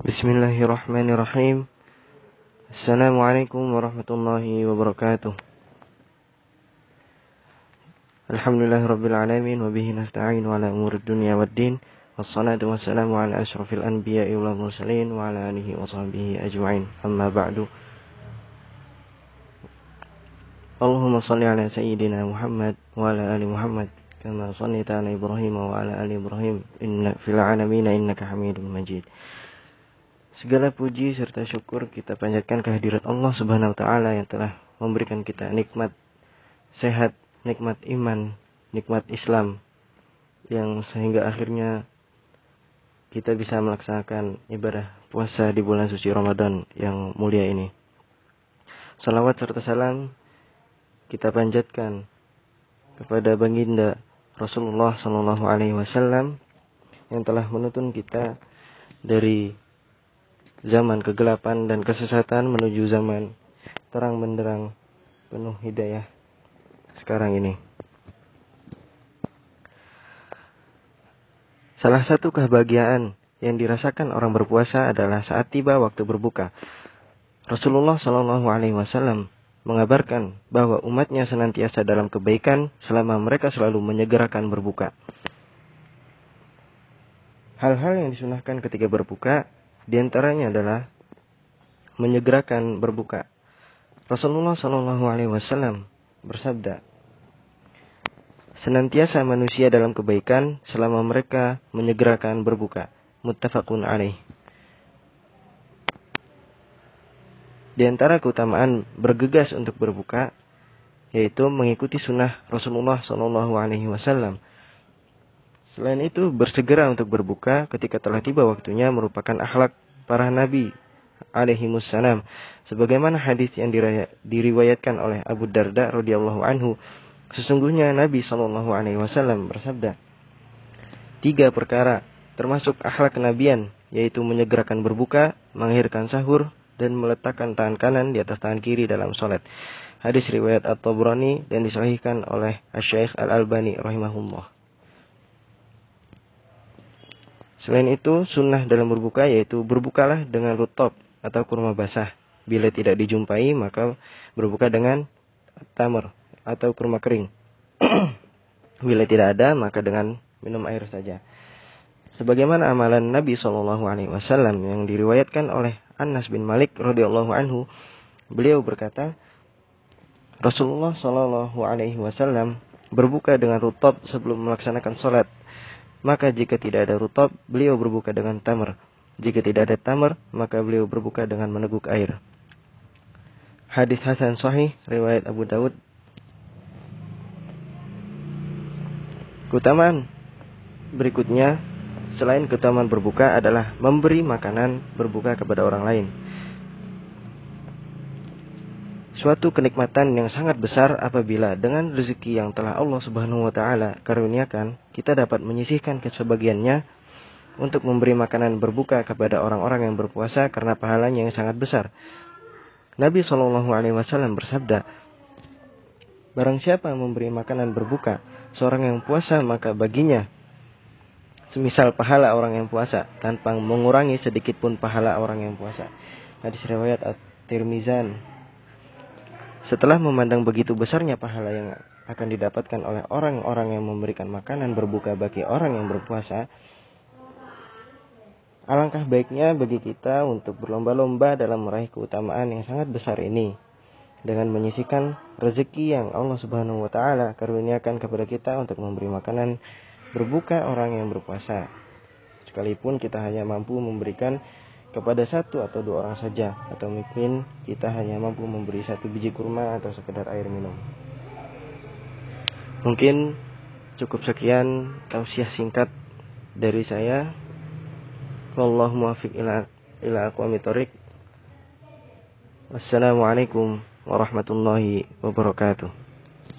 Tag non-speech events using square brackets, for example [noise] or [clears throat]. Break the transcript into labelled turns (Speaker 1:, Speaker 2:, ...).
Speaker 1: Bismillahirrahmanirrahim. Assalamualaikum warahmatullahi wabarakatuh. Alhamdulillahirabbil alamin wa bihi nasta'in ala umuri dunya waddin. Wassalatu wassalamu ala asyrafil anbiya'i wal mursalin wa ala alihi wa sahbihi ajma'in. Amma ba'du. Allahumma salli ala sayyidina Muhammad wa ala ali Muhammad kama sallaita ala Ibrahim wa ala ali Ibrahim inna fil alamin innaka Hamidum Majid. Segala puji serta syukur kita panjatkan kehadirat Allah Subhanahu wa taala yang telah memberikan kita nikmat sehat, nikmat iman, nikmat Islam yang sehingga akhirnya kita bisa melaksanakan ibadah puasa di bulan suci Ramadan yang mulia ini. Salawat serta salam kita panjatkan kepada baginda Rasulullah Shallallahu Alaihi Wasallam yang telah menuntun kita dari zaman kegelapan dan kesesatan menuju zaman terang benderang penuh hidayah sekarang ini. Salah satu kebahagiaan yang dirasakan orang berpuasa adalah saat tiba waktu berbuka. Rasulullah Shallallahu Alaihi Wasallam mengabarkan bahwa umatnya senantiasa dalam kebaikan selama mereka selalu menyegerakan berbuka. Hal-hal yang disunahkan ketika berbuka di antaranya adalah menyegerakan berbuka. Rasulullah Shallallahu Alaihi Wasallam bersabda, senantiasa manusia dalam kebaikan selama mereka menyegerakan berbuka. Muttafaqun alaih. Di antara keutamaan bergegas untuk berbuka yaitu mengikuti sunnah Rasulullah Shallallahu Alaihi Wasallam Selain itu, bersegera untuk berbuka ketika telah tiba waktunya merupakan akhlak para nabi alaihi wassalam. Sebagaimana hadis yang diriwayatkan oleh Abu Darda radhiyallahu anhu, sesungguhnya Nabi Shallallahu alaihi wasallam bersabda, tiga perkara termasuk akhlak kenabian, yaitu menyegerakan berbuka, mengakhirkan sahur, dan meletakkan tangan kanan di atas tangan kiri dalam sholat. Hadis riwayat At-Tabrani dan disahihkan oleh Asy-Syaikh Al-Albani rahimahullah. Selain itu, sunnah dalam berbuka yaitu berbukalah dengan rutop atau kurma basah. Bila tidak dijumpai, maka berbuka dengan tamar atau kurma kering. [clears throat] Bila tidak ada, maka dengan minum air saja. Sebagaimana amalan Nabi Shallallahu Alaihi Wasallam yang diriwayatkan oleh Anas bin Malik radhiyallahu anhu, beliau berkata, Rasulullah Shallallahu Alaihi Wasallam berbuka dengan rutop sebelum melaksanakan sholat maka jika tidak ada rutab, beliau berbuka dengan tamar. Jika tidak ada tamar, maka beliau berbuka dengan meneguk air. Hadis Hasan Sahih, riwayat Abu Dawud. Keutamaan berikutnya, selain keutamaan berbuka adalah memberi makanan berbuka kepada orang lain suatu kenikmatan yang sangat besar apabila dengan rezeki yang telah Allah Subhanahu wa taala karuniakan, kita dapat menyisihkan kesebagiannya untuk memberi makanan berbuka kepada orang-orang yang berpuasa karena pahalanya yang sangat besar. Nabi Shallallahu alaihi wasallam bersabda, Barang siapa memberi makanan berbuka seorang yang puasa maka baginya semisal pahala orang yang puasa tanpa mengurangi sedikit pun pahala orang yang puasa. Hadis riwayat At-Tirmizan setelah memandang begitu besarnya pahala yang akan didapatkan oleh orang-orang yang memberikan makanan berbuka bagi orang yang berpuasa, alangkah baiknya bagi kita untuk berlomba-lomba dalam meraih keutamaan yang sangat besar ini dengan menyisikan rezeki yang Allah Subhanahu wa taala karuniakan kepada kita untuk memberi makanan berbuka orang yang berpuasa. Sekalipun kita hanya mampu memberikan kepada satu atau dua orang saja atau mungkin kita hanya mampu memberi satu biji kurma atau sekedar air minum. Mungkin cukup sekian tausiah singkat dari saya. Wallahu muwaffiq ila ila aqwamit. Wassalamualaikum warahmatullahi wabarakatuh.